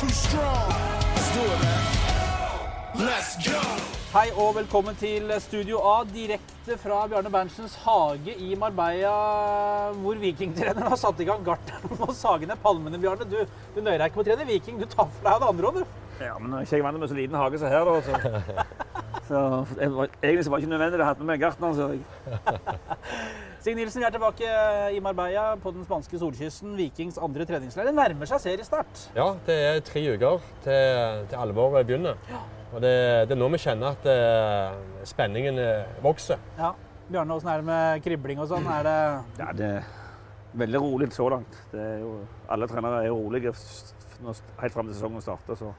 too strong. Let's do it, man. Let's go. Hei og velkommen til Studio A, direkte fra Bjarne Berntsens hage i Marbella, hvor vikingtreneren har satt i gang gartneren og sage ned palmene, Bjarne. Du, du nøyer deg ikke med å trene viking, du tar for deg det andre òg, du. Ja, men jeg er ikke vant med så liten hage som her, da. Så, så jeg var, egentlig så var det ikke nødvendig å ha med meg gartneren, Så jeg. Stig Nilsen, vi er tilbake i Marbella på den spanske solkysten. Vikings andre treningsleir. Det nærmer seg seriestart. Ja, det er tre uker til, til alvoret begynner. Og det, det er nå vi kjenner at eh, spenningen eh, vokser. Ja. Bjarne, åssen er det med kribling og sånn? Er det Ja, det er veldig rolig så langt. Det er jo, alle trenere er rolige helt fram til sesongen starter. Så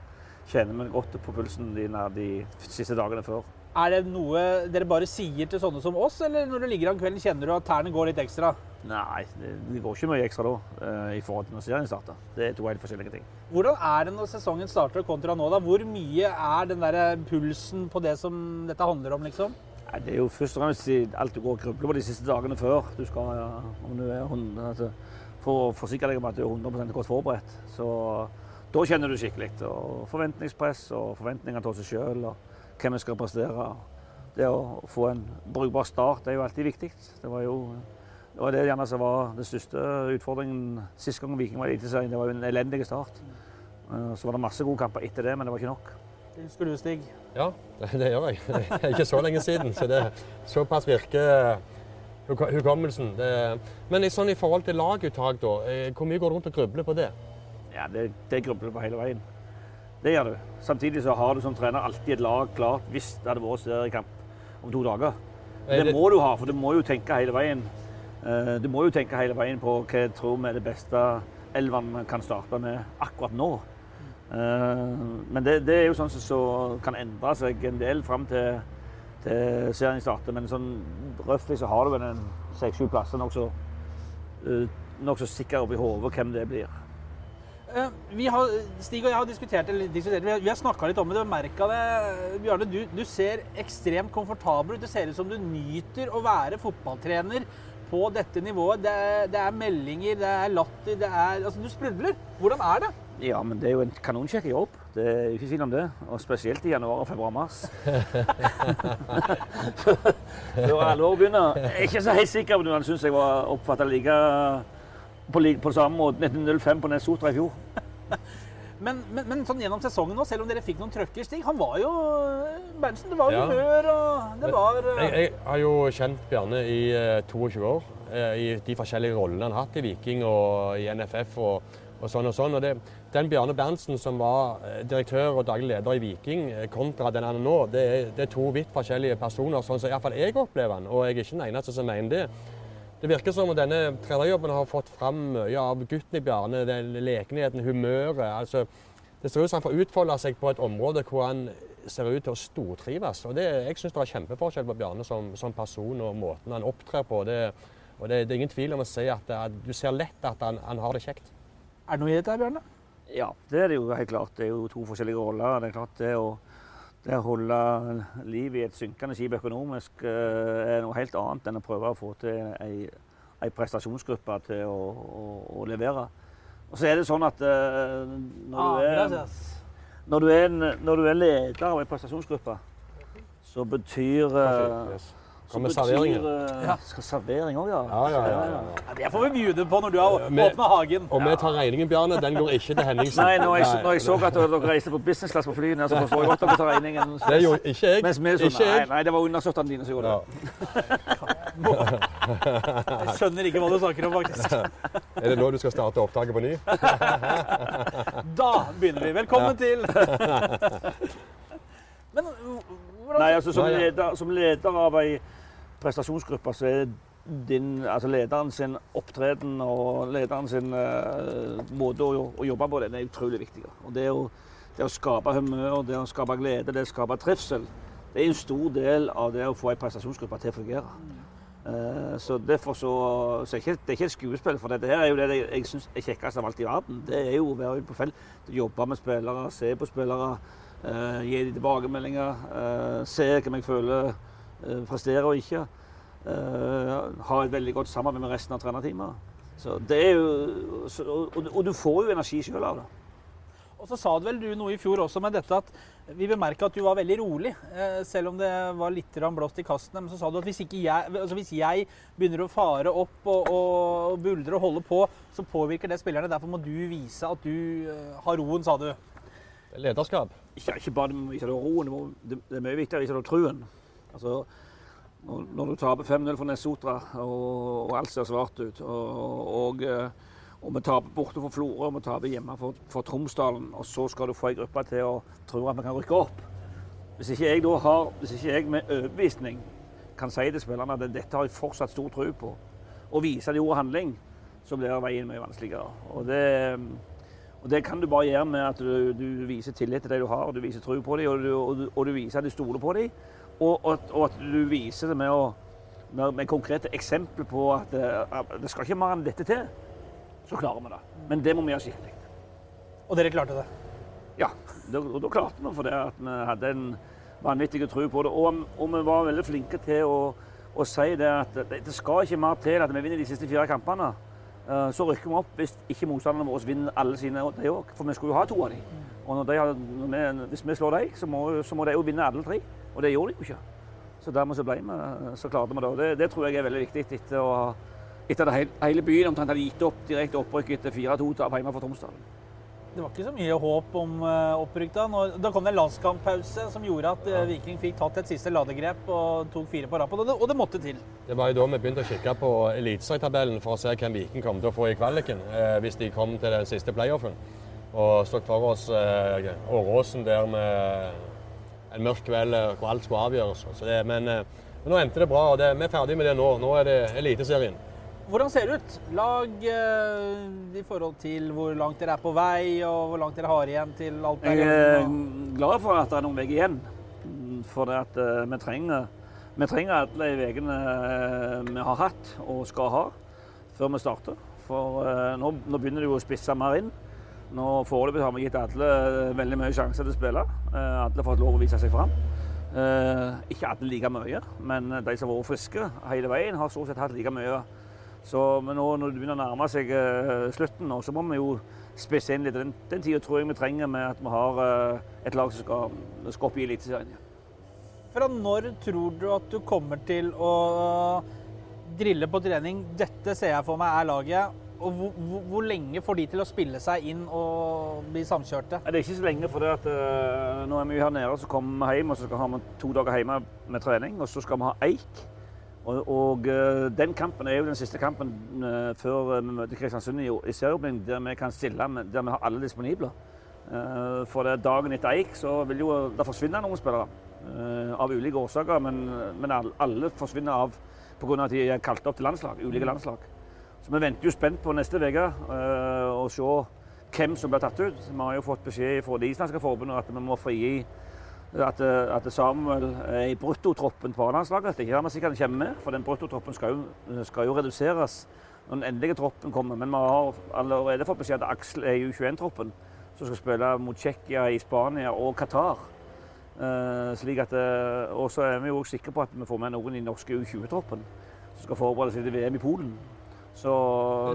kjenner vi godt på pulsen de, de siste dagene før. Er det noe dere bare sier til sånne som oss, eller når du ligger an kvelden, kjenner du at tærne går litt ekstra? Nei, det, går ikke mye ekstra da eh, i forhold til når serien starter. Det er to helt forskjellige ting. Hvordan er det når sesongen starter kontra nå? da? Hvor mye er den der pulsen på det som dette handler om, liksom? Nei, det er jo først og fremst alt du går og krubler på de siste dagene før. Du skal, ja, om du er 100, altså, for å forsikre deg om at du er 100% godt forberedt. Så da kjenner du skikkelig. Og forventningspress og forventninger til seg sjøl og hvem vi skal prestere. Det å få en brukbar start er jo alltid viktig. Det var jo det, var det gjerne som var den største utfordringen sist gang Viking var i Eliteserien. Det var jo en elendig start. Eh, Så var det masse gode kamper etter det, men det var ikke nok. Det Husker du, Stig? Ja, det, det gjør jeg. Det er ikke så lenge siden. Så det, såpass virker hukommelsen. Det, men i, sånn i forhold til laguttak, da, eh, hvor mye går du rundt og grubler på det? Ja, det, det grubler du på hele veien. Det gjør du. Samtidig så har du som trener alltid et lag klart hvis det hadde vært seriekamp om to dager. Er Det må du ha, for du må jo tenke hele veien. Eh, Du må jo tenke hele veien på hva jeg tror vi er det beste elvene kan starte med akkurat nå. Eh, Men det, det er jo sånn som så kan endre seg en del fram til, til serien starter. Men sånn røftlig så har du vel en seks-sju plasser nokså nok så sikker oppi hodet hvem det blir. Eh, Vi har, Stig og jeg har diskutert, diskutert vi har, har snakka litt om det. Du har merka det. Bjarne, du, du ser ekstremt komfortabel ut. Det ser ut som du nyter å være fotballtrener på dette nivået. Det er, det er meldinger, det er latter, det er Altså, du sprudler. Hvordan er det? Ja, men det er jo en kanonkjekk jobb. Det er ikke tvil om det. Og spesielt i januar, februar, mars. Før alvoret begynner. Jeg er ikke så helt sikker på om han syns jeg var oppfatta like på, på samme måte 1905 på Nesotra i fjor. Men, men, men sånn gjennom sesongen nå, selv om dere fikk noen trøkker, Stig Han var jo Berntsen, det var Ja. humør og Det var eh, Jeg, jeg har jo kjent Bjarne i eh, 22 år. eh, I de forskjellige rollene han har hatt i Viking og i NFF og, og sånn og sånn. Og det, den Bjarne Berntsen som var eh, direktør og daglig leder i Viking, eh, kontra den han er nå, det er, det er to vidt forskjellige personer, sånn som iallfall jeg opplever han. Og jeg er ikke den eneste som mener det. Det virker som om denne trenerjobben har fått fram mye av gutten i Bjarne. Den lekenheten, humøret. altså Det ser ut som han får utfolde seg på et område hvor han ser ut til å stortrives. Og det, jeg syns det er kjempeforskjell på Bjarne som, som person og måten han opptrer på. Det, og det, det er ingen tvil om å si at, at du ser lett at han, han har det kjekt. Er det noe i dette, her, Bjarne? Ja, det er det jo helt klart. Det er jo to forskjellige roller. Det er klart det å, det å holde liv i et synkende skip økonomisk eh, er noe helt annet enn å prøve å få til ei, ei prestasjonsgruppe til å, å, å levere. Og så er det sånn at eh, når, du er, når, du er en, når du er leder av ei prestasjonsgruppe, så betyr eh. Kommer betyr, serveringen. eh, Ja. Skal servering òg, ja. Ja, ja, ja, ja. Ja, det får vi bjude på når du har Men- åpna hagen. Og vi tar regningen, Bjarne. Den går ikke til Henningsen. Nei, når jeg, når jeg så at dere reiste på business class på flyene, så forstår jeg godt at dere tar regningen. Det gjorde ikke jeg. Mens vi sånn, Ikke nei, jeg. nei, det var undersåttene dine som gjorde Ja. det. Jeg skjønner ikke hva du snakker om, faktisk. Er det nå du skal starte opptaket på ny? Da begynner vi. Velkommen til Men hvordan Nei, altså som Nei, ja. leder, som leder av ei prestasjonsgruppe, så er din, altså lederen sin opptreden og lederen sin uh, måte å, å jobbe på, den er utrolig viktig. Og det å, det å skape humør, det å skape glede, det å skape trivsel, det er en stor del av det å få ei prestasjonsgruppe til å fungere. Uh, så derfor så, så ikke, det er ikke et skuespill, for dette her er jo det jeg, jeg syns er kjekkest av alt i verden. Det er jo å være ute på felt, jobbe med spillere, se på spillere, uh, gi dem tilbakemeldinger, se hvem jeg føler presterer og ikke. Har et veldig godt samarbeid med resten av trenerteamet. Så det er jo, så, og, og du får jo energi sjøl av det. Og så sa du vel du noe i fjor også med dette at vi bemerka at du var veldig rolig, eh, selv om det var litt blåst i kastene. Men så sa du at hvis, ikke jeg, altså hvis jeg begynner å fare opp og, og buldre og holde på, så påvirker det spillerne. Derfor må du vise at du eh, har roen, sa du. Lederskap. Ikke, ikke bare det vise deg roen, det, det, det er mye viktigere å vise deg truen. Altså, når, du taper 5-0 for Nessotra, og, og alt ser svart ut, og, og, eh, og vi taper borte for Florø og vi taper hjemme for, for Tromsdalen, og så skal du få ei gruppe til å tro at vi kan rykke opp. Hvis ikke jeg har, hvis ikke jeg med overbevisning kan si til spillerne at dette har jeg fortsatt stor tro på, og vise det i ord og handling, så blir veien mye vanskeligere. Og det, og det kan du bare gjøre med at du, du viser tillit til de du har, og du viser tro på dem, og, og, og du viser at du stoler på dem. Og, og, og at du viser det med, å, med, med konkrete eksempler på at eh, at det skal ikke mer enn dette til. Så klarer vi det. Men det må vi gjøre skikkelig. Og dere klarte det. Ja, og da klarte vi for det at vi hadde en vanvittig tro på det. Og, og vi var veldig flinke til å, å si det at det, det skal ikke mer til at vi vinner de siste fire kampene. Eh, Så rykker vi opp hvis ikke motstanderne våre vinner alle sine de òg. For vi skulle jo ha to av dem. Og de hvis vi slår dem, så må, så må de jo vinne alle tre. Og det gjorde de jo ikke. Så dermed så, ble vi, så klarte vi det. Og det, det tror jeg er veldig viktig etter å ha etter at hele- byen omtrent hadde gitt opp direkte opprykk etter 4-2-tap hjemme for Tromsdalen. Det var ikke så mye håp om eh, opprykk da. Når, da kom det en landskamppause som gjorde at eh, Viking fikk tatt et siste ladegrep og tok fire på rappen. Og det, og det måtte til. Det var jo da vi begynte å kikke på eliteserietabellen for å se hvem Viking kom til å få i kvaliken eh, hvis de kom til den siste playoffen. Og stått for oss eh, Åråsen der med en mørk kveld eh, hvor alt skulle avgjøres. Så det, men, eh, men nå endte det bra, og det, vi er ferdig med det nå. Nå er det Eliteserien. Hvordan ser det ut? Lag eh, i forhold til hvor langt dere er på vei, og hvor langt dere har igjen til alt er Jeg er glad for at det er noen uker igjen. For det at uh, vi trenger, vi trenger alle de veiene vi har hatt og skal ha før vi starter. For uh, nå, nå begynner det jo å spisse mer inn. Nå Foreløpig har vi gitt alle eh, veldig mye sjanser til å spille. Eh, Alle har fått lov å vise seg fram. Eh, Ikke alle like mye, men de som har vært friske hele veien, har stort sett hatt like mye. Så, men nå når det begynner å nærme seg slutten, nå, så må vi jo spisse inn litt. Den, den tida tror jeg vi trenger med at vi har et lag som skal, skal opp i Eliteserien. Fra når tror du at du kommer til å drille på trening? Dette ser jeg for meg er laget. Og hvor, hvor, hvor lenge får de til å spille seg inn og bli samkjørte? Det er ikke så lenge, for det at, uh, nå er vi her nede, så kommer vi hjem og så skal vi ha to dager hjemme med trening. Og så skal vi ha Eik. Og, og uh, den kampen er jo den siste kampen uh, før vi møter Kristiansund i, i serieåpning, der vi kan stille, der vi har alle disponible. For det er dagen etter Eik så vil jo det forsvinne noen spillere. Av ulike årsaker, men, men alle- alle forsvinner av pga. at de er kalt opp til landslag, ulike landslag. Så vi venter jo spent på neste uke å se hvem som blir tatt ut. Vi har jo fått beskjed fra det islandske forbundet at vi må frigi at, eh, at Samuel er i bruttotroppen på A-landslaget. Det er ikke der sikkert han kommer med, for den bruttotroppen skal jo, skal jo reduseres når den endelige troppen kommer. Men vi har allerede fått beskjed at Aksel er i U21-troppen, som skal spille mot Tsjekkia i Spania og Qatar. Uh, slik at, eh, og så er vi jo sikre på at vi får med noen i norske U20-troppen som skal forberede seg til VM i Polen. Så,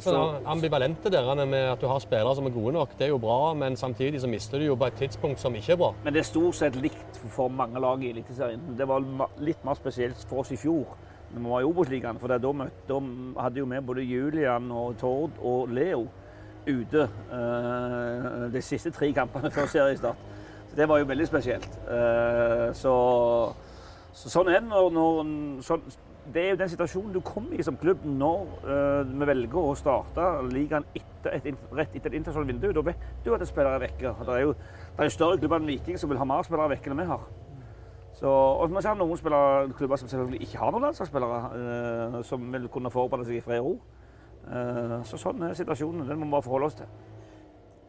så, sånn ambivalente der med at du har spillere som er gode nok. Det er jo bra, men samtidig så mister du jo på et tidspunkt som ikke er bra. Men det er stort sett likt for mange lag i Eliteserien. Det var litt mer spesielt for oss i fjor, når vi var i Obos-ligaen. For da møtte, da hadde jo vi både Julian og Tord og Leo ute uh, de siste tre kampene før seriestart. Så det var jo veldig spesielt. Uh, så, så sånn er det når, når sånn, Det er jo den situasjonen du kommer i som klubb når uh, vi velger å starte ligaen etter et, rett etter et internasjonalt vindu. Da vet du at det spillere er vekke. Det er jo det er større klubber enn Viking som vil ha mer spillere vekke enn vi har. Så, og vi ser noen spillere, klubber som selvfølgelig ikke har noen landslagsspillere, uh, som vil kunne forberede seg i fred og ro. Uh, så sånn er situasjonen. Den må vi bare forholde oss til.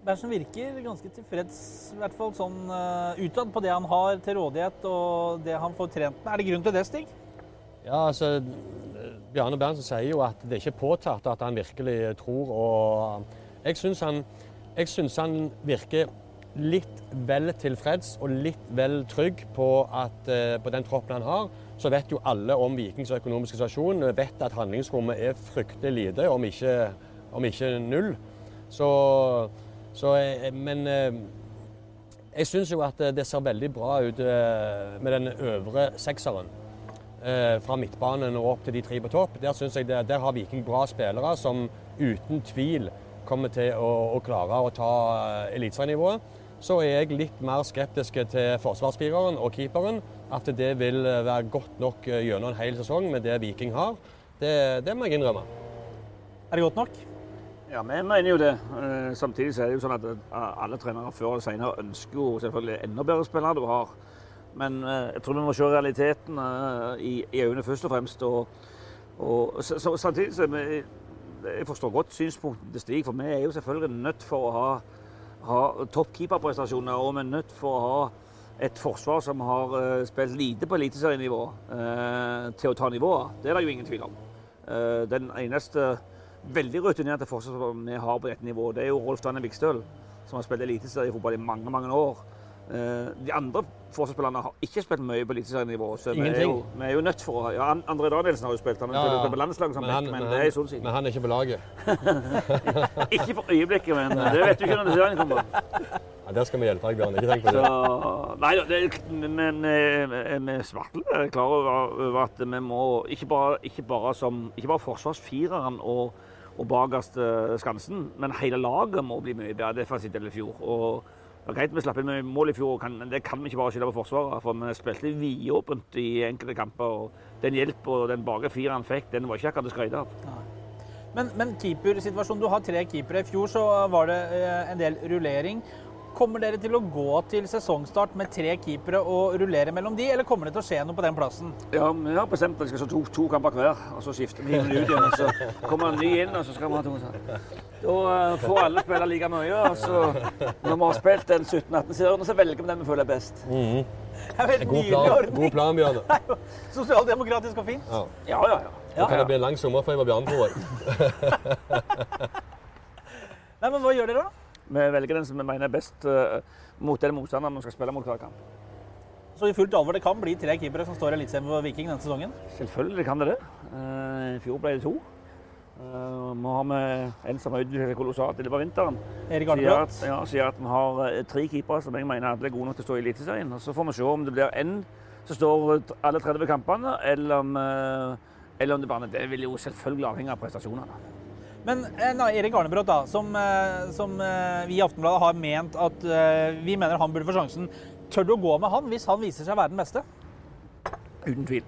Berntsen virker ganske tilfreds, i hvert fall sånn uh, utad, på det han har til rådighet og det han får trent med. Er det grunn til det, Stig? Ja, altså, Bjarne Berntsen sier jo at det er ikke påtatt at han virkelig tror. og Jeg syns han, han virker litt vel tilfreds og litt vel trygg på, at, eh, på den troppen han har. Så vet jo alle om Vikings økonomiske situasjon, vet at handlingsrommet er fryktelig lite, om ikke, om ikke null. Så, så, eh, men eh, Jeg syns jo at det ser veldig bra ut med den øvre sekseren. Eh, fra midtbanen og opp til de tre på topp. Der, synes jeg det, der har Viking bra spillere som uten tvil kommer til å, å klare å ta eh, eliteserienivået. Så er jeg litt mer skeptisk til forsvarsspireren og keeperen. At det vil eh, være godt nok gjennom en hel sesong med det Viking har. Det, det må jeg innrømme. Er det godt nok? Ja, vi mener jo det. Samtidig så er det jo sånn at alle trenere før eller senere ønsker jo selvfølgelig enda bedre spillere du har. Men eh, jeg tror vi må se realiteten eh, i, i øynene først og fremst. Og, og så, så, samtidig så vi Jeg forstår godt synspunktet til Stig, for vi er jo selvfølgelig nødt for å ha, ha topp keeperprestasjoner. Og vi er nødt for å ha et forsvar som har eh, spilt lite på eliteserienivå, uh, til å ta nivået. Det er det jo ingen tvil om. Den eneste veldig rutinerte forsvarsspilleren vi har på dette nivået, det er jo Rolf Danne Vikstøl, som har spilt eliteseriefotball i mange, mange år. Eh, De andre forsvarsspillerne har ikke spilt mye på eliteserienivå. så vi er, jo, vi er jo nødt for å ja, André Danielsen har jo spilt, han har Ja, ja. på landslaget som back, men men det er i Solsiden. men han er ikke på laget. Ikke for øyeblikket, men det vet du ikke når serien kommer. Ja, der skal vi hjelpe deg, Bjørn. Ikke tenk på Så, det. nei, da, det, men eh, vi Svartle er klar over, over at vi må ikke bare, ikke bare, som, ikke bare forsvarsfireren og, og bakerst Skansen, men hele laget må bli mye bedre defensivt enn i fjor. Og det er greit vi slapp inn med mål i fjor, men det kan vi ikke bare skylde på Forsvaret. For vi spilte vidåpent i enkelte kamper. og Den hjelp og den bakre fireren fikk, den var ikke akkurat å skryte av. Men, men keepersituasjonen, du har tre keepere. I fjor så var det eh, en del rullering. Kommer dere til å gå til sesongstart med tre keepere og rullere mellom de, eller kommer det til å skje noe på den plassen? Ja, vi har bestemt at vi skal så to, to kamper hver, og så skifter vi hiver ut igjen. og Så kommer en ny inn, og så skal vi ha to sånn. Da eh, får alle spille like mye. og så Når vi har spilt den 17-18-serien, så velger vi den vi føler er best. Mhm. Det er veldig God plan, god plan Bjørn. Sosialdemokratisk og fint. Ja. Ja, ja, ja. Nå kan det bli en lang sommerferie med Bjørn, tror jeg. Nei, men hva gjør dere da? Vi velger den som vi mener er best eh, mot den motstanderen vi skal spille mot hver kamp. Så i fullt alvor, det kan bli tre keepere som står i Eliteserien for Viking denne sesongen? Selvfølgelig kan det det. Eh, I fjor ble det to. Eh, Nå har vi en som har utviklet seg kolossalt i løpet av vinteren. Erik Arnebrot. ja, sier at vi har tre keepere som jeg mener alle er gode nok til å stå i Eliteserien. Så får vi se om det blir én som står alle 30 kampene, eller om, eller om det bare Det vil jo selvfølgelig avhenge av prestasjonene. Men eh, Erik Arnebrot, da, som, eh, som eh, vi i Aftenbladet har ment at vi mener han burde få sjansen. Tør du å gå med han hvis han viser seg å være den beste? Uten tvil.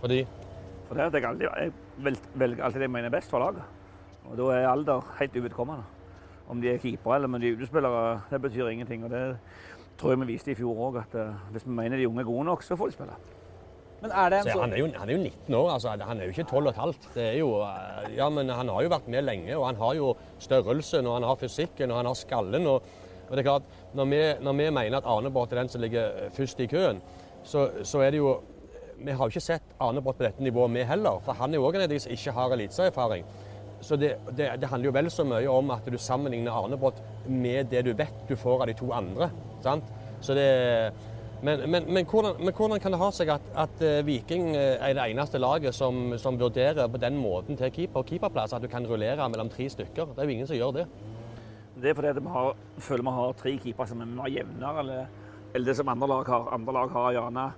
Fordi Fordi at jeg, alltid, jeg velger alltid det jeg mener er best for laget. Og da er alder helt uvedkommende. Om de er keepere eller om de er utespillere, det betyr ingenting. Og det tror jeg vi viste i fjor òg, at hvis vi mener de unge er gode nok, så får de spille. Men er det en så han, er jo, han er jo 19 år, altså. Han er jo ikke 12 15. Det er jo, eh, ja, men han har jo vært med lenge, og han har jo størrelsen, og han har fysikken, og han har skallen. Og, og det er klart, når vi, når vi mener at Arnebrott er den som ligger først i køen, så, så er det jo Vi har jo ikke sett Arnebrott på dette nivået, vi heller. For han er jo òg en av de som ikke har eliteserieerfaring. Så det, det, det handler jo vel så mye om at du sammenligner Arnebrott med det du vet du får av de to andre. sant? Så det men, men, men, hvordan, men hvordan kan det ha seg at, at eh, Viking eh, er det eneste laget som, som vurderer på den måten til keeper og keeperplass at du kan rullere mellom tre stykker? Det er jo ingen som gjør det. Det er fordi at vi har, føler vi har tre keepere som er mer jevnere, eller, eller det som andre lag har. Andre lag har gjerne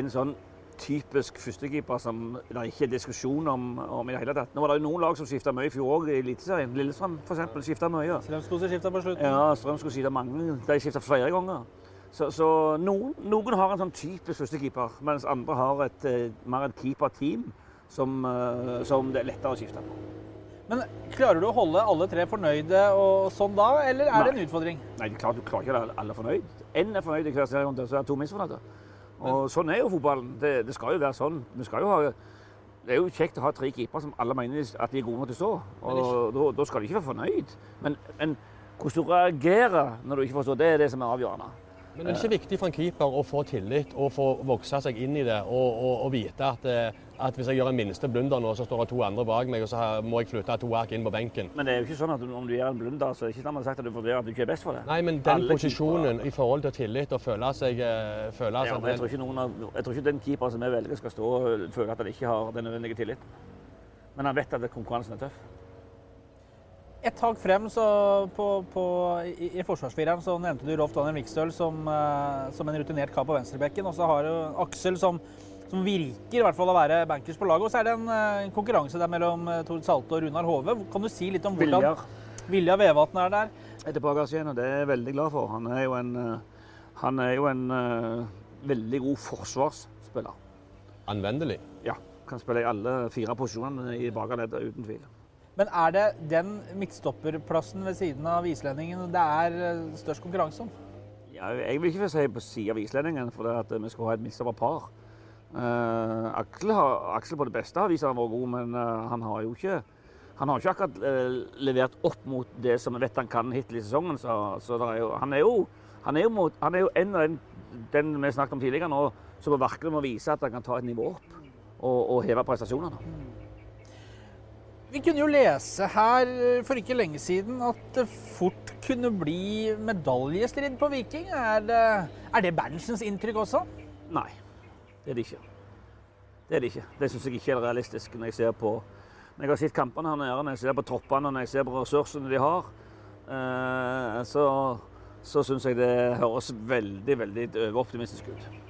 en sånn typisk førstekeeper som det ikke er diskusjon om, om i det hele tatt. Nå var det jo noen lag som skifta mye i fjor òg, i Eliteserien. Lillestrøm f.eks. skifta mye. Strømskose skifta på slutten. Ja, Strøm skulle skifte mange. De skifta flere ganger. Så, så noen, noen har en sånn typisk førstekeeper, mens andre har et, eh, mer et keeperteam som, eh, som det er lettere å skifte på. Men klarer du å holde alle tre fornøyde og sånn da, eller er det en utfordring? Nei, det klart du klarer ikke å holde alle fornøyd. Én er fornøyd i hver serierunde, så er to misfornøyde. Og sånn er jo fotballen. Det, det skal jo være sånn. Jo ha, det er jo kjekt å ha tre keepere som alle mener at de er gode nok til å stå. Og da skal de ikke være fornøyd. Men, men hvordan du reagerer når du ikke forstår, det er det som er avgjørende. Men er ikke viktig for en keeper å få tillit og få vokse seg inn i det og, og, og vite at, eh, at hvis jeg gjør en minste blunder nå, så står det to andre bak meg, og så må jeg flytte to ark inn på benken? Men det er jo ikke sånn at om du gjør en blunder, så er det ikke dermed sagt at du vurderer at du ikke er best for det. Nei, men den Alle posisjonen i forhold til tillit og føle seg eh, føle Ja, men jeg tror ikke, noen av, jeg tror ikke den keeperen som vi velger, skal stå og føle at han ikke har den nødvendige tilliten. Men han vet at konkurransen er tøff. Et tak frem så på, på, i, i forsvarsfireren så nevnte du Rolf Daniel Vikstøl som, eh, som en rutinert kar på venstrebekken. Og så har du Aksel som, som virker i hvert fall å være bankers på laget. Og så er det en, eh, en konkurranse der mellom eh, Tord Salte og Runar Hove. Kan du si litt om hvordan Viljar Vilja Vevatn er der? er tilbake igjen, og det er jeg veldig glad for. Han er jo en, han er jo en uh, veldig god forsvarsspiller. Anvendelig. Ja, kan spille i alle fire posisjonene i bakerleddet, uten tvil. Men er det den midtstopperplassen ved siden av islendingen det er eh, størst konkurranse om? Ja, jeg vil ikke si på siden av islendingen, for det at vi skal ha et midtstopperpar. Uh, Aksel, har, Aksel på det beste har vist at han var god, men uh, han har jo ikke han har ikke akkurat uh, levert opp mot det som vi vet han kan hittil i sesongen. Så, så er jo, han, er jo, han, er mot, han er jo en av den, den vi snakket om tidligere nå, som virkelig må vise at han kan ta et nivå opp og, og heve prestasjonene. Vi kunne jo lese her eh, for ikke lenge siden at det fort kunne bli medaljestrid på Viking. Er det, er det Berntsen's inntrykk også? Nei, det er det ikke. Det er det ikke. Det syns jeg ikke er realistisk når jeg ser på når jeg har sett kampene her nede, når jeg ser på troppene, ser på ressursene de har, eh, så, så syns jeg det høres veldig, veldig overoptimistisk ut.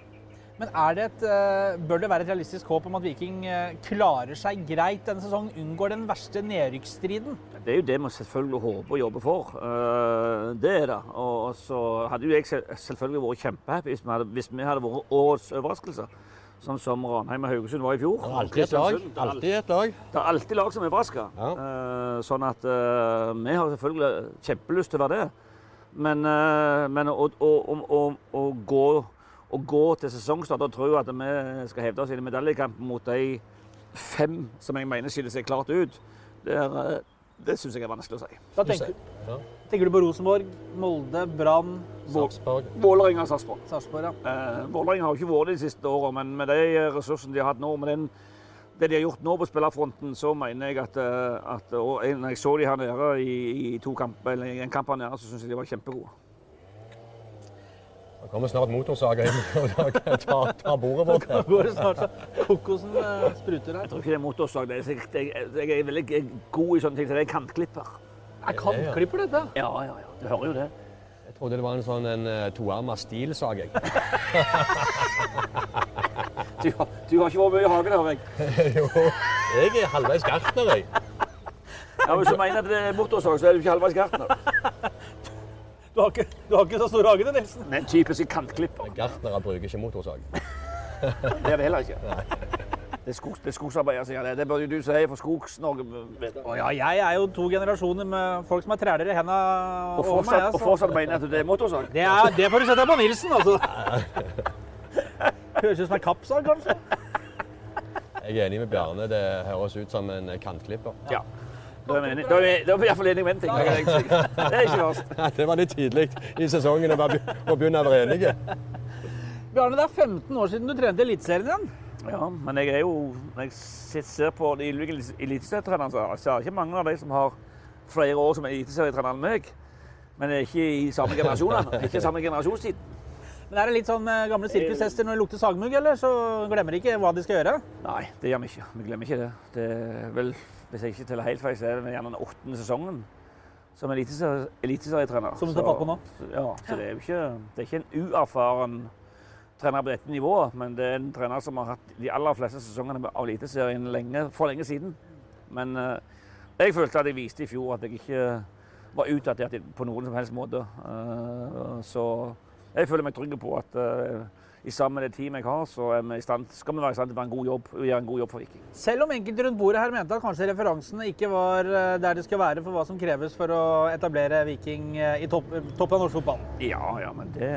Men er det et, eh, bør det være et realistisk håp om at Viking eh, klarer seg greit denne sesongen, unngår den verste nedrykksstriden? Det er jo det vi selvfølgelig håper og jobber for. Eh, Det er det. Og så hadde jo jeg selvfølgelig vært kjempehappy hvis vi hadde, hvis vi hadde vært årets overraskelse. Sånn som Ranheim og Haugesund var i fjor. Det er alltid et lag. Alltid et lag. Det er alltid lag som er overraska. sånn at vi har selvfølgelig kjempelyst til å være det. Men, men å, å, å, å, å, gå, å gå til sesongstart og tro at vi skal hevde oss i medaljekampen mot de fem som jeg mener skiller seg klart ut, det, er, eh, det syns jeg er vanskelig å si. Da tenker, Ja. tenker du på Rosenborg, Molde, Brann. Vålerenga og Sarpsborg. Sarpsborg? Ja. Eh, Vålerenga har jo ikke vært det de siste årene, men med de ressursene de har hatt nå, med den, det de har gjort nå på spillerfronten, så mener jeg at, eh, at og Når jeg så de her nede i, i to kamper, eller en kamp her nede, så syns jeg de var kjempegode. Da kommer snart motorsaga inn og tar ta bordet vårt. Da går det snart så kokosen eh, spruter der. Jeg tror ikke det er motorsag. det er Jeg, jeg er veldig god i sånne ting, så det er kantklipper. Er kantklipper dette? Ja, ja, ja. Du hører jo det. Jeg trodde det var en sånn en eh, toarma stilsag. jeg. Du, har- du har ikke vært mye i hagen, hører jeg. jo, jeg er halvveis gartner, jeg. Ja, Hvis du mener at det er motorsag, så er du ikke halvveis gartner. Du har ikke, du har ikke så stor hage, du, Nilsen. Men en typisk kantklipper. Gartnere bruker ikke motorsag. Det er det heller ikke. Det er, skogs, det er skogsarbeider, som gjør det. Det bør jo du si, for Skogs-Norge ja, jeg er jo to generasjoner med folk som er træler i henda Og meg. fortsatt, og altså. fortsatt mener at det er motorsag. Det, er, det får du sette på Nilsen, altså. Høres ut som en kappsag, kanskje. Jeg er enig med Bjarne. Det høres ut som en kantklipper. Ja. Da er vi enige. Da er vi, da er vi i hvert fall enige om en ting. Det er ikke- er verst. Det var litt tidlig i sesongen å begynne å være enige. Bjarne, det er 15 år siden du trente Eliteserien igjen. Ja, men jeg er jo Når jeg ser på de ulike eliteserietrenerne, så er det ikke mange av de som har flere år som eliteserietrener enn meg. Men det er ikke i samme generasjon. Ikke i samme generasjonstid. Men er det litt sånn eh, gamle sirkushester når det lukter sagmugg, eller? Så glemmer de ikke hva de skal gjøre. Nei, det gjør vi ikke. Vi glemmer ikke det. Det er vel, Hvis jeg ikke teller helt feil, så er det gjerne den åttende sesongen som eliteserie- eliteserietrener. Som du tar fatt på nå? Ja, så det er jo ikke, det er ikke en uerfaren trener på dette nivået, men det er en trener som har hatt de aller fleste sesongene av Eliteserien lenge, for lenge siden. Men eh, jeg følte at jeg viste i fjor at jeg ikke var utdatert på noen som helst måte. Eh, så jeg føler meg trygg på at eh, i sammen med det teamet jeg har, så er vi i stand, skal vi være i stand til å en god jobb, gjøre en god jobb for Viking. Selv om enkelte rundt bordet her mente at kanskje referansene ikke var eh, der de skal være for hva som kreves for å etablere Viking i i topp, toppen av norsk fotball. Ja, ja, men det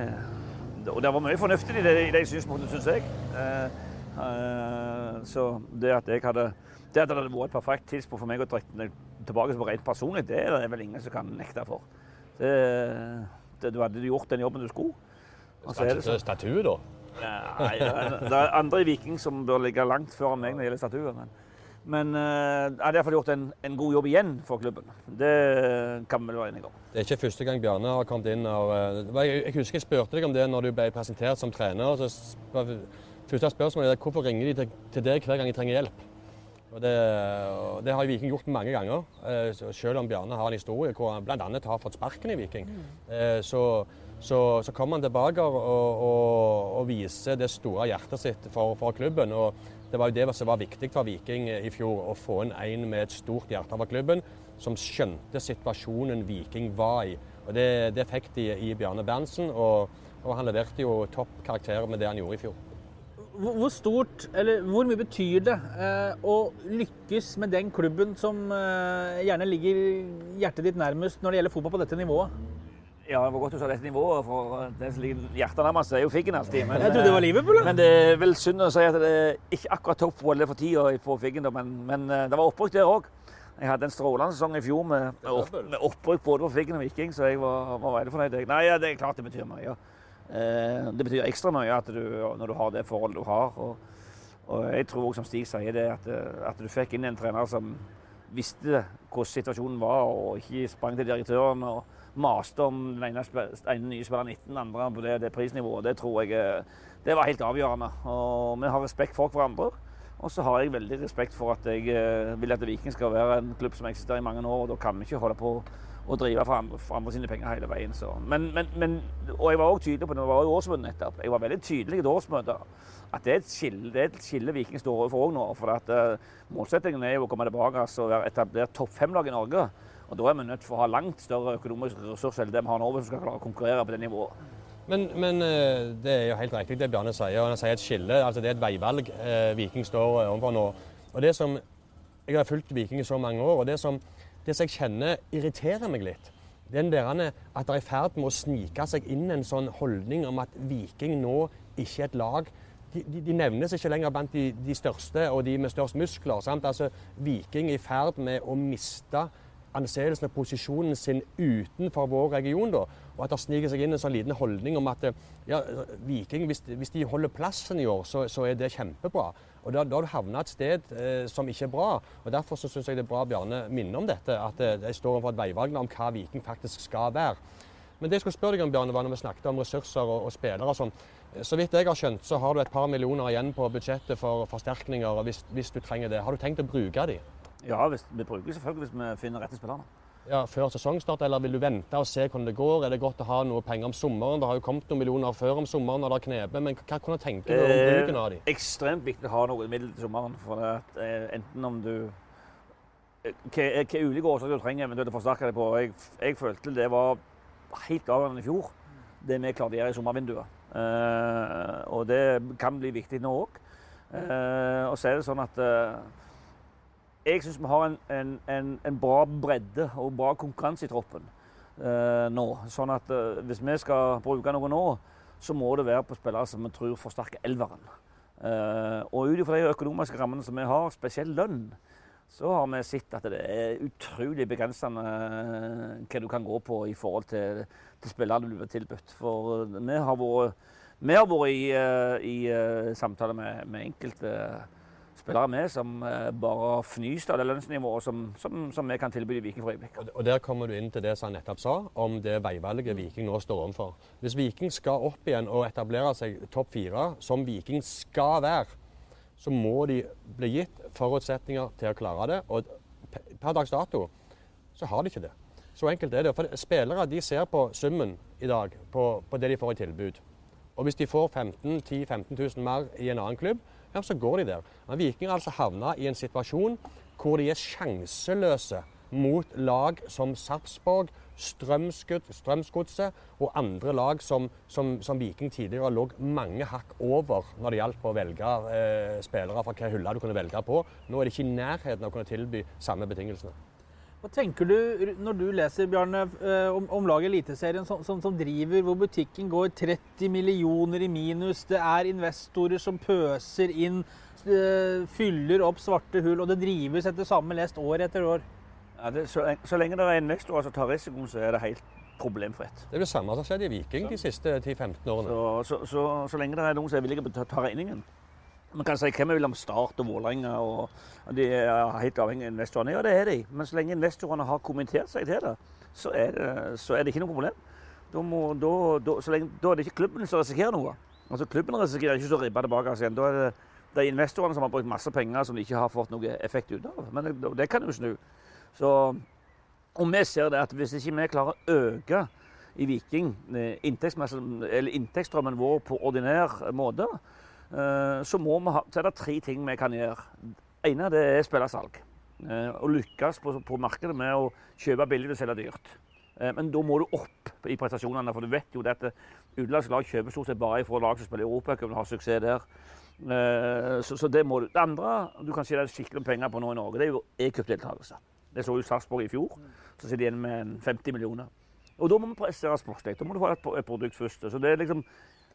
Og det var mye fornuftig i de, i de synspunktene, syns jeg. Eh, eh, så det at jeg hadde det at det hadde vært et perfekt tidspunkt for meg å trekke tilbake på rent personlig, det er det vel ingen som kan nekte for. Det, det, du hadde gjort den jobben du skulle. Er det sånn. Statue, da? Nei, det er- andre i Viking som bør ligge langt foran meg når det gjelder statuer. Men, men eh, jeg hadde iallfall gjort en, en god jobb igjen for klubben. Det kan vi vel være enige om. Det er ikke første gang Bjarne har kommet inn. Og, eh, jeg, jeg husker jeg spurte deg om det når du ble presentert som trener. Så første spørsmålet er hvorfor ringer de til, til deg hver gang de trenger hjelp? Og det, og det har Viking gjort mange ganger, eh, selv om Bjarne har en historie hvor han bl.a. har fått sparken i Viking. Eh, Så, så, så kommer han tilbake og, og, og viser det store hjertet sitt for, for klubben. Og det var jo det som var viktig for Viking i fjor, å få inn en med et stort hjerte for klubben, som skjønte situasjonen Viking var i. Og Det, det fikk de i Bjarne Berntsen, og, og han leverte jo topp karakter med det han gjorde i fjor. Hvor stort, eller hvor mye betyr det eh, å lykkes med den klubben som eh, gjerne ligger hjertet ditt nærmest når det gjelder fotball på dette nivået? Ja, det var godt du sa dette nivået, for den som ligger hjertet nærmest, er jo Figgen alltid. Men, Jeg trodde det var Liverpool. da. Men det er vel synd å si at det er ikke akkurat topp OL for tida på Figgen, men, men eh, det var opprykk der òg. Jeg hadde en strålende sesong i fjor med, opp, med opprykk både på Figgen og Viking, så jeg var, var veldig fornøyd. Nei, ja, det er klart det betyr mye. Eh, det betyr ekstra mye at du, når du har det forholdet du har. Og, og jeg tror også, som Stig sier, det at, eh, at du fikk inn en trener som visste hvordan situasjonen var, og ikke sprang til direktøren og maste om den ene, ene nye spiller 19, den andre på det, det prisnivået. Det tror jeg eh, det var helt avgjørende. Og vi har respekt for hverandre. Og så har jeg veldig respekt for at jeg eh, vil at Viking skal være en klubb som eksisterer i mange år. og Da kan vi ikke holde på å drive for andre, for andre sine penger hele veien. Men, men, men, og jeg var også tydelig på det, det var jo årsmøtet nettopp. Jeg var veldig tydelig i et årsmøte at det er et skille, det er et skille Viking står overfor òg nå. For at uh, målsettingen er jo å komme tilbake altså, og være etablert topp fem-lag i Norge. Og da er vi nødt til å ha langt større økonomiske ressurser enn det vi har nå hvis vi skal klare å konkurrere på det nivået. Men, men eh, det er jo helt riktig det Bjarne sier. Han sier et skille. altså Det er et veivalg eh, Viking står eh, overfor nå. Og det som, Jeg har fulgt Viking i så mange år, og det som, det som jeg kjenner irriterer meg litt, den der at det er i ferd med å snike seg inn en sånn holdning om at Viking nå ikke er et lag. De, de, de nevnes ikke lenger blant de, de største og de med størst muskler. Sant? Altså, Viking er i ferd med å miste anseelsen og posisjonen sin utenfor vår region. da, Og at det sniker seg inn en sånn liten holdning om at ja, Viking, hvis, hvis de holder plassen i år, så, så er det kjempebra. Og Da, da har du havna et sted eh, som ikke er bra. og Derfor så syns jeg det er bra Bjarne minner om dette. At eh, de står overfor et veivalg om hva Viking faktisk skal være. Men det jeg skulle spørre deg om, Bjarne, var når vi snakket om ressurser og, og spillere og sånn. Så vidt jeg har skjønt, så har du et par millioner igjen på budsjettet for forsterkninger hvis, hvis du trenger det. Har du tenkt å bruke de? Ja, hvis, vi bruker selvfølgelig hvis vi finner rette spillerne. Ja, Før sesongstart, eller vil du vente og se hvordan det går? Er det godt å ha noe penger om sommeren? Det har jo kommet noen millioner før om sommeren når det har knepet, men hva kunne du tenke deg om bruken av de? ekstremt viktig å ha noe middel til sommeren. For at, eh, enten om du Hvilke Hva hva ulike årsaker du trenger eventuelt å forsterke deg på. Jeg, jeg følte det var helt avgjørende i fjor, det vi klarte å gjøre i sommervinduet. Eh, og det kan bli viktig nå òg. og så er det sånn at eh, jeg syns vi har en, en, en, en bra bredde og bra konkurranse i troppen eh, nå. Sånn at eh, hvis vi skal bruke noe nå, så må det være på spillere som vi tror forsterker elveren. Eh, og ut ifra de økonomiske rammene som vi har, spesielt lønn, så har vi sett at det er utrolig begrensende eh, hva du kan gå på i forhold til, til spillere du blir tilbudt. For eh, vi har vært, vi har vært i, eh, i samtale med, med enkelte spillere med som eh, bare fnyser av det lønnsnivået som, som, som vi kan tilby Viking for øyeblikket. Og- Der kommer du inn til det som han nettopp sa, om det veivalget Viking nå står overfor. Hvis Viking skal opp igjen og etablere seg topp fire, som Viking skal være, så må de bli gitt forutsetninger til å klare det. Og per dags dato så har de ikke det. Så enkelt er det. For spillere de ser på summen i dag, på, på det de får i tilbud. Og hvis de får 15 10 15 000 mer i en annen klubb, ja, så går de der. Men Viking har altså havna i en situasjon hvor de er sjanseløse mot lag som Sarpsborg, Strømsgodset og andre lag som, som, som Viking tidligere lå mange hakk over når det gjaldt å velge eh, spillere fra hvilken hylle du kunne velge på. Nå er det ikke i nærheten av å kunne tilby samme betingelsene. Hva tenker du når du leser Bjarne, eh, om, om laget Eliteserien som, som, som driver, hvor butikken går 30 millioner i minus, det er investorer som pøser inn, eh, fyller opp svarte hull, og det drives etter samme lest år etter år? Ja, det, så, så lenge det er investorer som tar risikoen, så er det helt problemfritt. Det er det samme som har skjedd i Viking de siste 10-15 årene. Så, så, så, så lenge det er noen som er villige til å ta regningen. Man kan si hvem vi vil om Start og Vålerenga, og de er helt avhengig av investorene. Ja, det er de. Men så lenge investorene har kommentert seg til det, så er det, så er det ikke noe problem. Da, må, da, da, lenge, da er det ikke klubben som risikerer noe. Altså Klubben risikerer ikke å ribbe tilbake igjen. Da er det Det er investorene som har brukt masse penger som de ikke har fått noe effekt ut av. Men det, det kan jo snu. Så, og vi ser det at hvis ikke vi klarer å øke i Viking eh, inntektsstrømmen vår på ordinær måte, så, må vi ha, så er det tre ting vi kan gjøre. Det ene det er spillersalg. salg. Å lykkes på, på markedet med å kjøpe billig og selge dyrt. Eh, Men da må du opp i prestasjonene, for du vet jo det at utenlandske lag kjøper stort sett bare fra lag som spiller i Europacupen og har suksess der. Eh, Så, så det må du. Det andre du kan tjene skikkelig med penger på nå i Norge, det er jo e-cupdeltakelse. Det så jo Sarpsborg i fjor. Så sitter de igjen med 50 millioner. Og da må vi prestere sportslig. Da må du få et produkt først. Så det er liksom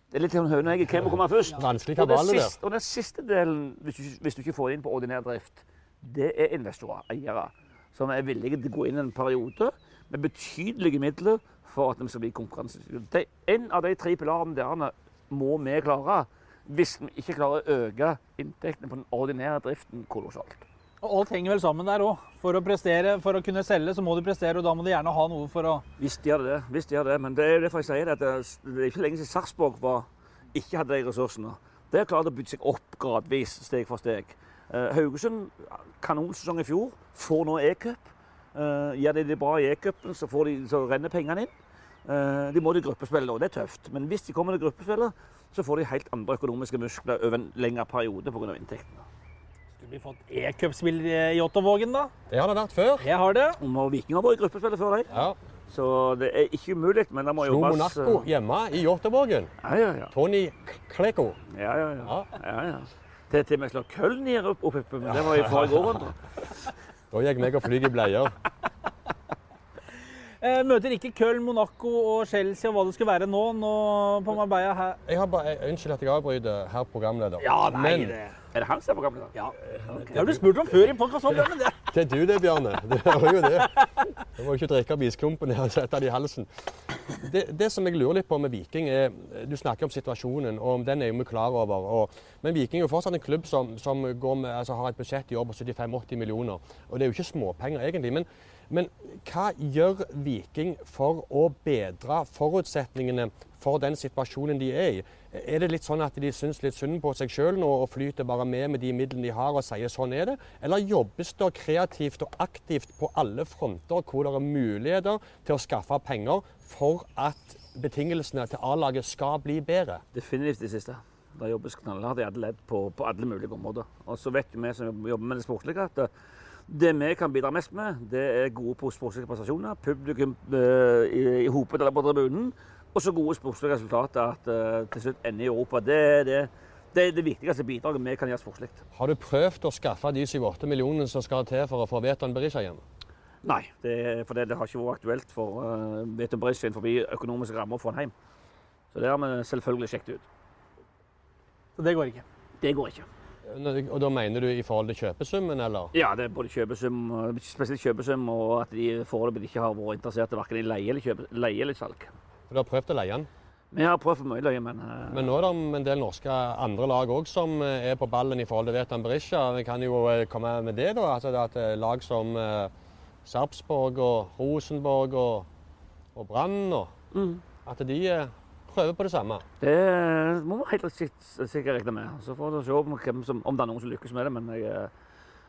det er litt sånn høne og egget. Hvem må komme først? Vanskelig kabale der. og den siste delen, hvis du, hvis du ikke får det inn på ordinær drift, det er investorer, eiere, som er villige til å gå inn en periode med betydelige midler for at de skal bli konkurransedyktige. En av de tre pilarene der må vi klare hvis vi ikke klarer å øke inntektene på den ordinære driften kolossalt. Og alt henger vel sammen der òg. For å prestere, for å kunne selge, så må du prestere, og da må du gjerne ha noe for å Visst gjør det hvis visst gjør det. Men det er jo derfor jeg sier at det er ikke lenge siden Sarpsborg ikke hadde de ressursene. Det har klart å bygge seg opp gradvis, steg for steg. Eh, Haugesund, kanonsesong i fjor, får nå e-cup. Eh, gjør de det bra i e-cupen, så, så renner pengene inn. Eh, de må til gruppespillet, og det er tøft. Men hvis de kommer til gruppespillet, så får de helt andre økonomiske muskler over en lengre periode pga. inntektene. Vi fått e-cupspill i Ottervågen, da? Det har det vært før. Jeg har det. Og Viking har vært i gruppespillet før, de. Ja. så det er ikke umulig. Men det må Slo jobbes Monaco eh, hjemme i Jåttåvågen. Ja, ja, ja. Tony Kleko. Ja, ja, ja. Ja. ja, ja. Til til vi med slår Köln i opp, opp, opp, men det var i forrige århundre. Da gikk meg og fløy i bleier. Jeg møter ikke Köln, Monaco og Chelsea og hva det skulle være nå, nå på Marbella her. Jeg har bare, jeg, unnskyld at jeg avbryter, herr programleder. Ja, nei, Men det Er det han som er programleder? ja. Det har du spurt om før i podkasten. Ja. det er du det, Bjarne. Det er jo det. Du må ikke drikke av isklumpen og sette den i halsen. Det, det som jeg lurer litt på med Viking, er Du snakker om situasjonen, og om den er vi klar over. Og, men Viking er jo fortsatt en klubb som, som går med, altså har et budsjett i år på 75-80 millioner. Og det er jo ikke småpenger, egentlig. Men, men hva gjør Viking for å bedre forutsetningene for den situasjonen de er i? Er det litt sånn at de syns litt synd på seg sjøl nå og flyter bare med med de midlene de har og sier sånn er det? Eller jobbes det kreativt og aktivt på alle fronter hvor det er muligheter til å skaffe penger for at betingelsene til A-laget skal bli bedre? Definitivt det siste. Det jobbes knallhardt i alle ledd på, på alle mulige områder. Og så vet vi som jobber med det sportslige, at det, det vi kan bidra mest med, det er gode sportslige prestasjoner. Publikum eh, i, i hopet eller på tribunen. Og så gode sportslige resultater at uh, til slutt ender i Europa. Det det, det, er det viktigste bidraget vi kan gjøre sportslig. Har du prøvd å skaffe de 7-8 millionene som skal til for å få Veton Berisha hjem? Nei, det, for det, det har ikke vært aktuelt for uh, Veton Berisha innenfor økonomiske rammer å få han hjem. Så det har vi selvfølgelig sjekket ut. Så det går ikke. Det går ikke. Og da mener du i forhold til kjøpesummen, eller? Ja, det er både kjøpesum, spesielt kjøpesum, og at de foreløpig ikke har vært interessert i verken leie eller, kjøpe, leie eller salg. Du har prøvd å leie den? Vi har prøvd for mye løye, men, eh, Men nå er det en del norske andre lag òg som eh, er på ballen i forhold til Vetan Berisha. Vi kan jo eh, komme med det, da. Altså det at lag som Sarpsborg og Rosenborg og, og Brann og Mm. At de prøver på det samme. det må vi helt sikkert, regne med. Så får vi se om, om det er noen som lykkes med det. Men, jeg,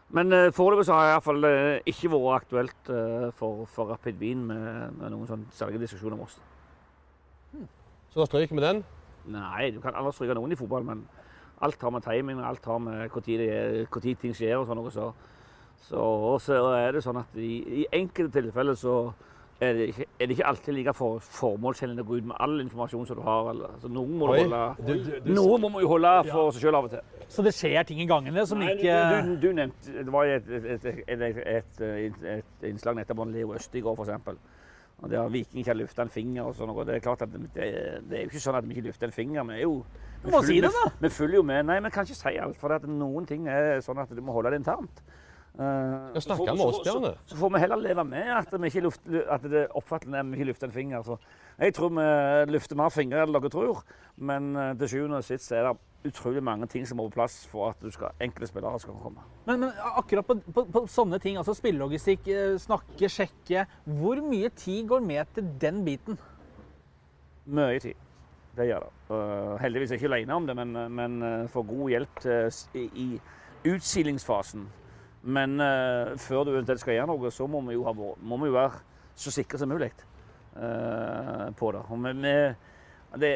men foreløpig så har det iallfall ikke vært aktuelt for, for Rapid Wien med, med noen sånn særlige diskusjoner om oss. Så da stryker vi den. Nei, du kan aldri stryke noen i fotball, men alt har med timing alt har med tid ting skjer og sånn. Så, så, og så er det sånn at i, i enkelte tilfeller så er det, ikke, er det ikke alltid like for, formålstjenlig å gå ut med all informasjon som du har. Eller, så noen må, du Oi, holde, du- du- noe må jo holde for seg sjøl av og til. Så det skjer ting i gangene som Nei, ikke du, du, du nevnte Det var et, et, et, et, et, et innslag nettopp om Leo Østigård, f.eks. Og der Viking ikke har lufta en finger og sånn. Det er klart at det, det er jo ikke sånn at vi ikke lufter en finger. Vi er jo Du må si det, da. Vi, vi følger jo med. Nei, vi kan ikke si alt. For noen ting er sånn at du må holde det internt. Uh, Skal snakke med oss, Bjørne. Så, så får vi heller leve med at, vi ikke luft, at det oppfattende er at vi ikke lufter en finger. Så jeg tror vi lufter mer fingre enn dere tror. Men eh, til sjuende og sist er det utrolig mange ting som må på plass for at du skal, enkle spillere skal komme. Men, men akkurat på, på, på sånne ting, altså spillelogistikk, eh, snakke, sjekke Hvor mye tid går med til den biten? Mye tid. Det gjør det. Uh, heldigvis er jeg ikke alene om det, men, men uh, får god hjelp til, i, i utsilingsfasen. Men uh, før du eventuelt skal gjøre noe, så må vi jo, ha, må vi jo være så sikre som mulig på det. Og vi, det.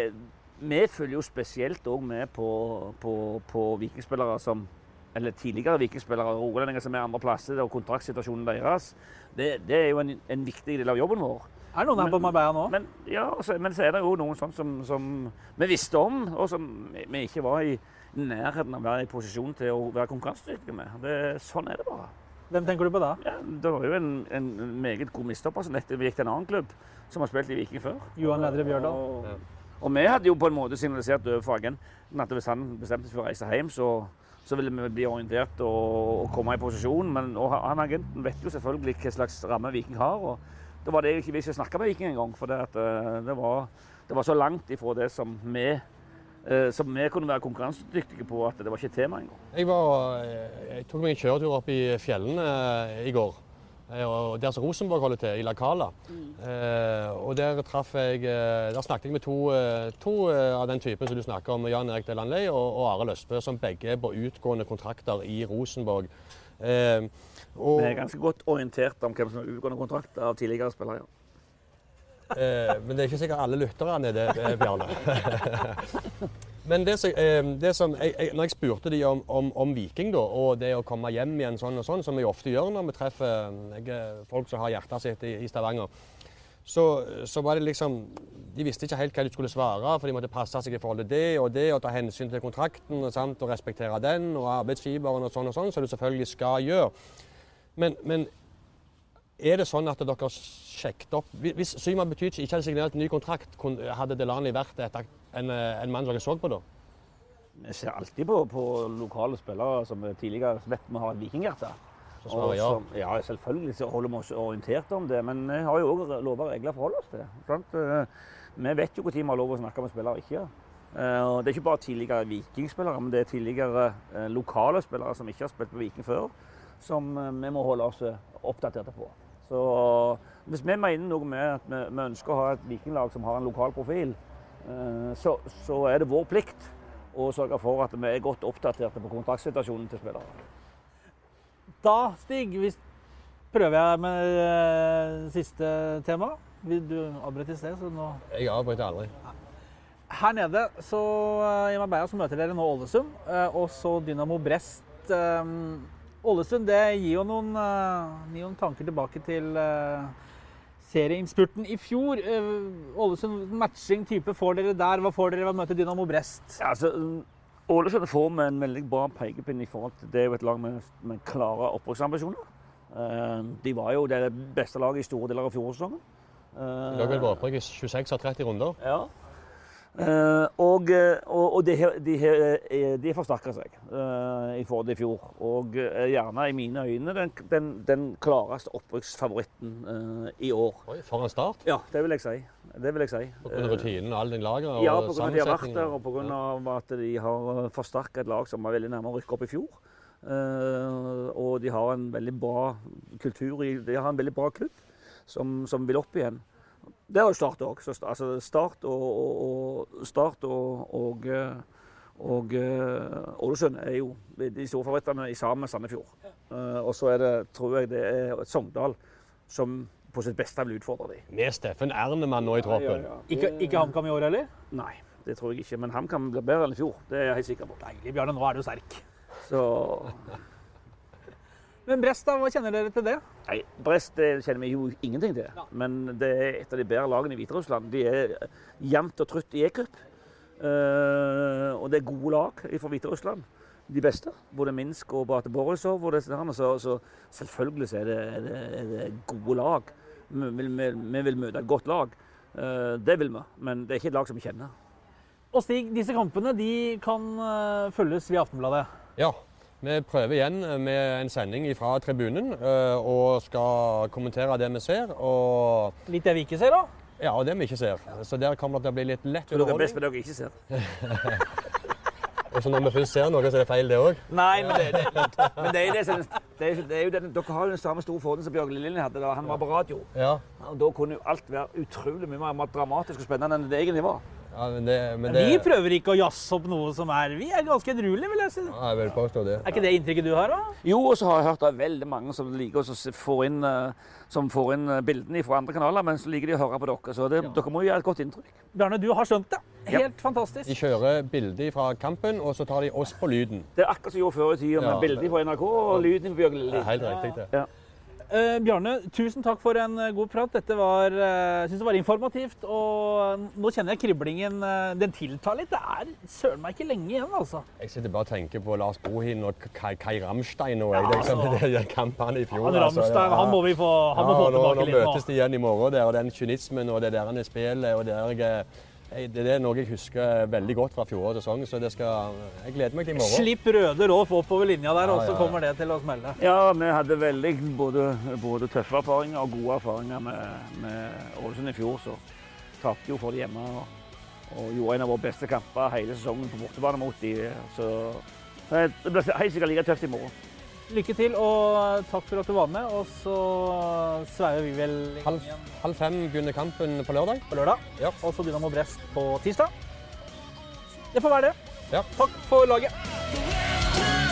Vi følger jo spesielt òg med på, på, på vikingspillere som eller tidligere vikingspillere og rogalendinger som er andre plasser, og kontraktsituasjonen deres. Det, det er jo en, en viktig del av jobben vår. Er det noen her på Marbella nå? Men, ja, så, men så er det jo noen sånn som, som vi visste om, og som vi ikke var i nærheten av å være i posisjon til å være konkurransedyktige med. Det, sånn er det bare. Hvem tenker du på da? Ja, det var jo en, en meget god mistopper som nettopp gikk til en annen klubb, som har spilt i Viking før. Johan Ledre Bjørdal. Og, og vi hadde jo på en måte signalisert overfor agenten at hvis han bestemte seg for å reise hjem, så, så ville vi bli orientert og, og komme i posisjon. Men og han agenten vet jo selvfølgelig hva slags ramme Viking har. og da var det ikke vi skulle snakke med Viking engang, for det, at, eh, det, var, det var så langt ifra det som vi, eh, som vi kunne være konkurransedyktige på, at det var ikke et tema engang. Jeg, eh, jeg tok meg en kjøretur opp i fjellene i går. Og Der som Rosenborg holder til, i La Cala. Eh, og der traff jeg eh, Der snakket jeg med to, eh, to eh, av den typen som du snakker om, Jan Erik Delanley og, og Are Løsbø, som begge er på utgående kontrakter i Rosenborg. Eh, og, Vi er ganske godt orientert om hvem som har utgående kontrakt av tidligere spillere. Ja. Eh, men det er ikke sikkert alle lytterne er det, eh, Bjarne. men det eh, det som jeg, jeg, når jeg spurte de om, om, om Viking da, og det å komme hjem igjen sånn og sånn, som vi ofte gjør når vi treffer jeg, eh, folk som har hjertet sitt i, i Stavanger, så, så var det liksom De visste ikke helt hva de skulle svare, for de måtte passe seg i forhold til det og det, og ta hensyn til kontrakten og, sant, og respektere den og arbeidsgiveren og sånn og sånn, som du selvfølgelig skal gjøre. Men, men er det sånn at dere har sjekket opp Hvis Syman Betyc ikke hadde signert ny kontrakt, hadde Delani vært en, en mann dere så på da? Vi ser alltid på, på lokale spillere som vi tidligere vet vi har et vikinghjerte. Ja. ja, selvfølgelig så holder vi oss orientert om det, men vi har jo òg lover og regler å forholde oss til. Sant? Eh, Vi vet jo når vi har lov å snakke med spillere og ikke. Eh, Og det er ikke bare tidligere vikingspillere, men det er tidligere eh, lokale spillere som ikke har spilt på Viking før, som vi må holde oss oppdaterte på. Så hvis vi mener noe med at vi, vi ønsker å ha et vikinglag som har en lokal profil, eh, så, så er det vår plikt å sørge for at vi er godt oppdaterte på kontraktsituasjonen til spillere. Da, Stig, hvis prøver jeg med det siste tema. Vil Du avbrøt i sted, så nå Jeg avbryter aldri. Her nede så, eh, i Marbella så møter dere nå Ålesund, eh, og så Dynamo Brest. Ålesund det gir jo noen, eh, gir noen tanker tilbake til eh, serieinnspurten i fjor. Eh, Ålesund matching type får dere der. Hva får dere ved å møte Dynamo Brest? Ja, altså, Ålesund får med en veldig bra pekepinn i forhold til det er jo et lag med, med klare opprykksambisjoner. Eh, de var jo det beste laget i store deler av fjorårssesongen. De lå vel på opprykk i 26 av 30 runder. Ja. Eh, og eh, og, og de, har- de, eh, de forsterker seg i forhold til i fjor. Og gjerne i mine øyne den, den, den klareste opprykksfavoritten i år. Oi, for en start. Ja, det vil jeg si. Det vil jeg si. Av rutinen og all den lageret og Ja, pga. at de har vært der, og pga. at de har forsterket et lag som var veldig nærme å rykke opp i fjor. Og de har en veldig bra kultur i De har en veldig bra klubb som, som vil opp igjen. Det har jo Start òg. Altså Start og, og, Start og, og, eh, og eh, Ålesund er jo de store favorittene i sammen med Sandefjord. Eh, og så er det, tror jeg det er et Sogndal som på sitt beste vil utfordre dem. Med Steffen Ernemann nå i troppen. Ikke, ikke HamKam i år heller? Nei, det tror jeg ikke. Men HamKam blir bli bedre enn i fjor. Det er jeg helt sikker på. Deilig, Bjarne. Nå er du sterk. Så Men Brest, da? Hva kjenner dere til det? Nei, Brest det kjenner vi jo ingenting til. Ja. Men det er et av de bedre lagene i Hviterussland. De er jevnt og trutt i E-cup. Uh, og det er gode lag fra Hviterussland. De beste. Både Minsk og Bate Borisov. Og disse så, så selvfølgelig så er det, er det, er det gode lag. Vi vi, vi vil møte et godt lag. Uh, det vil vi. Men det er ikke et lag som vi kjenner. Og Stig, disse kampene de kan eh, følges via Aftenbladet. Ja, vi prøver igjen med en sending fra tribunen eh, og skal kommentere det vi ser. Og, Litt det vi ikke ser, da. ja, og det vi ikke ser. Så der kommer det til å bli litt lett Så dere er best med det dere ikke ser. Og så når vi først ser noe, så er det feil, det òg. Nei, men det, det, men det er det som det er, det er jo den, Dere har jo den samme store fordelen som Bjørg Lillien hadde da han var på radio. Ja. Og Da kunne jo alt være utrolig mye mer dramatisk og spennende enn det egentlig var. Ja, men det, men det, Vi prøver ikke å jazze opp noe som er Vi er ganske edruelige, vil jeg si. Ja, jeg vil påstå det. Er ikke det inntrykket du har, da? Jo, og så har jeg hørt av veldig mange som liker å få inn, eh, som får inn eh, bildene fra andre kanaler, men så liker de å høre på dere. Så det, dere må jo gjøre et godt inntrykk. Bjarne, du har skjønt det. Ja. Helt fantastisk. De kjører bilder fra kampen, og så tar de oss på lyden. Det er akkurat som gjorde før i tida, med Ja. bilder fra NRK og lyden på Bjørn Det er helt riktig, det. Eh, Bjarne, tusen takk for en eh, god prat. Dette var, eh, synes det var informativt. Og nå kjenner jeg kriblingen eh, Den tiltar litt. Det er søren meg ikke lenge igjen, altså. Jeg sitter bare og tenker på Lars Bohin og Kai, Kai Ramstein nå. Jeg, liksom, altså. de kampene i fjor. Han altså, ja. han må vi få, han må få nå, tilbake nå litt nå. nå. de igjen i morgen, der, og den kynismen og det der han spillet. og det der, jeg- Det er noe jeg husker veldig godt fra fjorårets sesong, så det skal, jeg gleder meg til i morgen. Slipp røde råf oppover linja der, Ja, og så kommer det til å smelle. Ja, vi hadde veldig både, både tøffe erfaringer og gode erfaringer med, med Ålesund i fjor. Så tapte jo for det hjemme og, og gjorde en av våre beste kamper hele sesongen på bortebane mot de. Så det blir helt sikkert like tøft i morgen. Lykke til, og takk for at du var med. Og så sveiver vi vel Halv, halv fem begynner kampen på lørdag. på lørdag. Ja. Og så Dynamo Brest på tirsdag. Det får være det. Ja. Takk for laget.